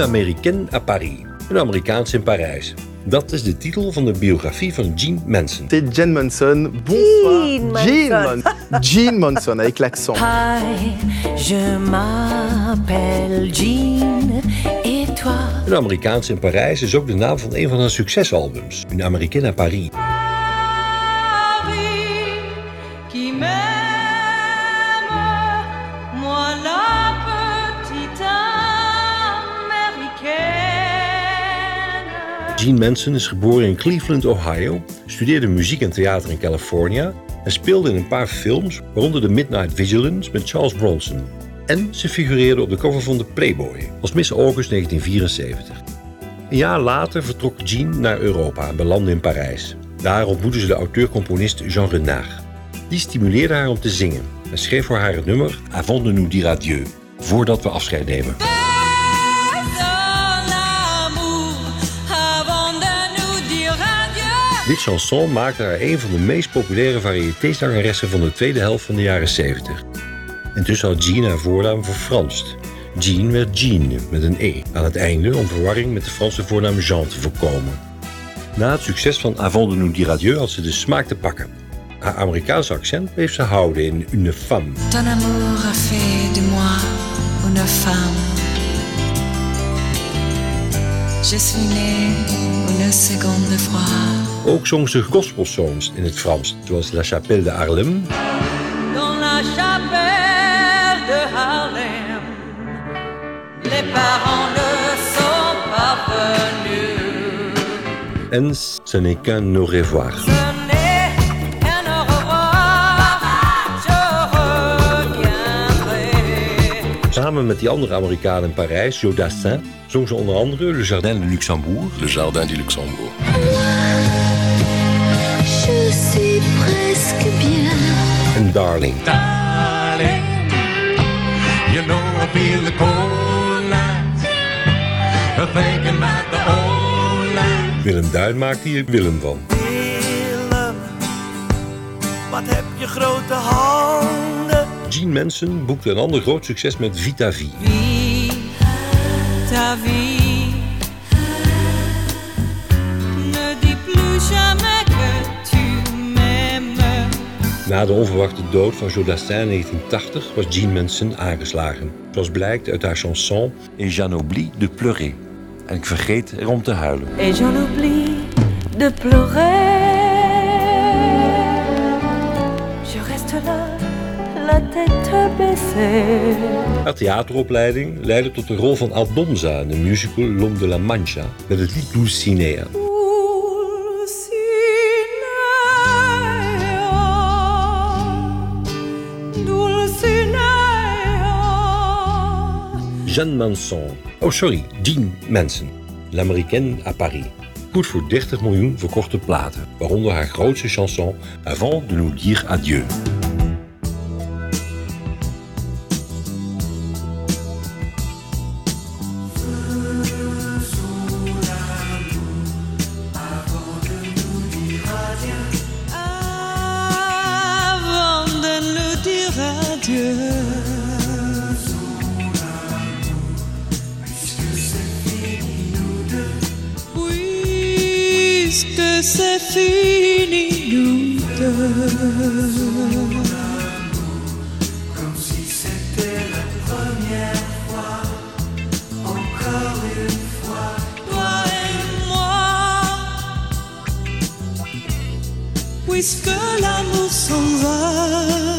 Une Américaine à Paris. Een Amerikaans in Parijs. Dat is de titel van de biografie van Jean Manson. C'est Jen Manson. Bonsoir. Jean Manson. Jean Manson avec l'accent. Hi, je m'appelle Jean. Et toi? Een Amerikaans in Parijs is ook de naam van een van haar succesalbums. Une Américaine à Paris. Jean Manson is geboren in Cleveland, Ohio, studeerde muziek en theater in California en speelde in een paar films, waaronder The Midnight Vigilance met Charles Bronson. En ze figureerde op de cover van de Playboy als Miss August 1974. Een jaar later vertrok Jean naar Europa en belandde in Parijs. Daar ontmoette ze de auteur-componist Jean Renard. Die stimuleerde haar om te zingen en schreef voor haar het nummer Avant de nous dire adieu, voordat we afscheid nemen. Dit chanson maakte haar een van de meest populaire variétészangeressen van de tweede helft van de jaren 70. Intussen had Jean haar voornaam verfranst. Jean werd Jean met een E aan het einde om verwarring met de Franse voornaam Jean te voorkomen. Na het succes van Avant de nous dire adieu had ze de smaak te pakken. Haar Amerikaanse accent bleef ze houden in Une femme. Ton amour a fait de moi une femme. Je suis née une seconde fois. Ook zong ze gospelsongs in het Frans, zoals La Chapelle de Harlem Dans la chapelle de Harlem, les parents ne sont pas venus. en Ce n'est qu'un au revoir. Ce n'est qu'un au revoir, je reviendrai. Samen met die andere Amerikanen in Parijs, Joe Dassin, zong ze onder andere Le Jardin de Luxembourg, Le Jardin du Luxembourg. Presque bien. en Darling. darling. You know I feel the cold nights. Thinking about the old nights. Willem Duin maakte hier Willem van. Willem, wat heb je grote handen? Gene Manson boekte een ander groot succes met Vita V. Vis ta Na de onverwachte dood van Joe Dassin in 1980 was Gene Manson aangeslagen. Zoals blijkt uit haar chanson Et j'en oublie de pleurer. En ik vergeet erom te huilen. Et j'en oublie de pleurer. Je reste là, la tête baissée. Haar theateropleiding leidde tot de rol van Aldonza in de musical L'Homme de la Mancha met het lied Dulcinea. Jeanne Manson. Oh sorry, Jean Manson. L'Américaine à Paris. Goed voor 30 miljoen verkochte platen, waaronder haar grootste chanson Avant de nous dire adieu. Puisque l'amour s'en va.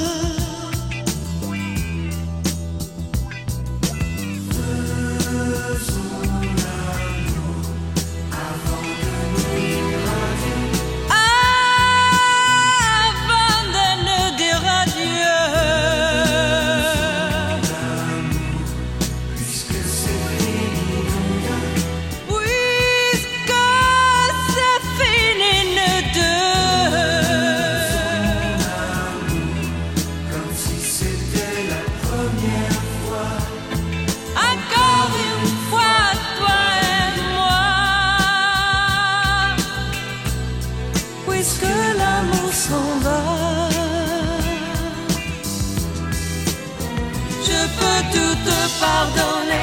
Puisque l'amour s'en va. Je peux tout te pardonner.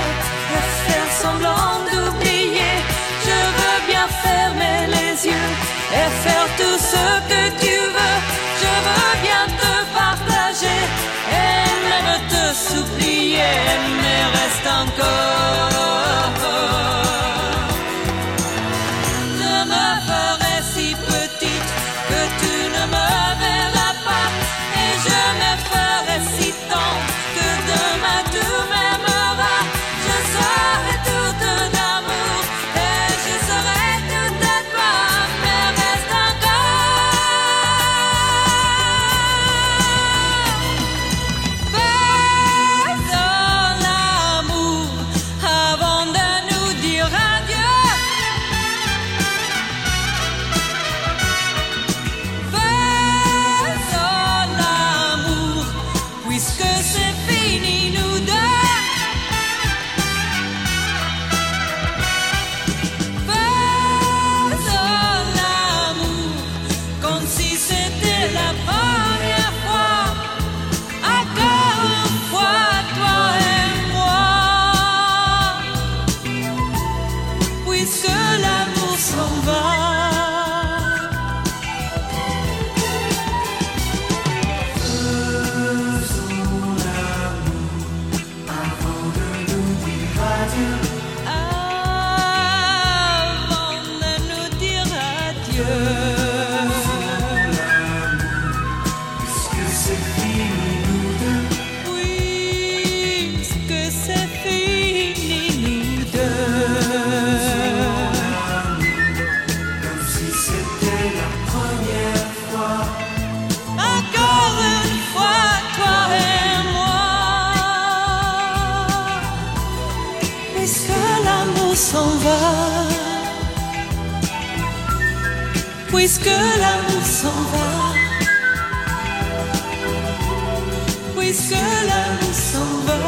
Puisque l'amour s'en va. Puisque l'amour s'en va.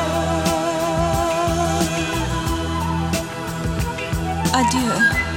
Adieu.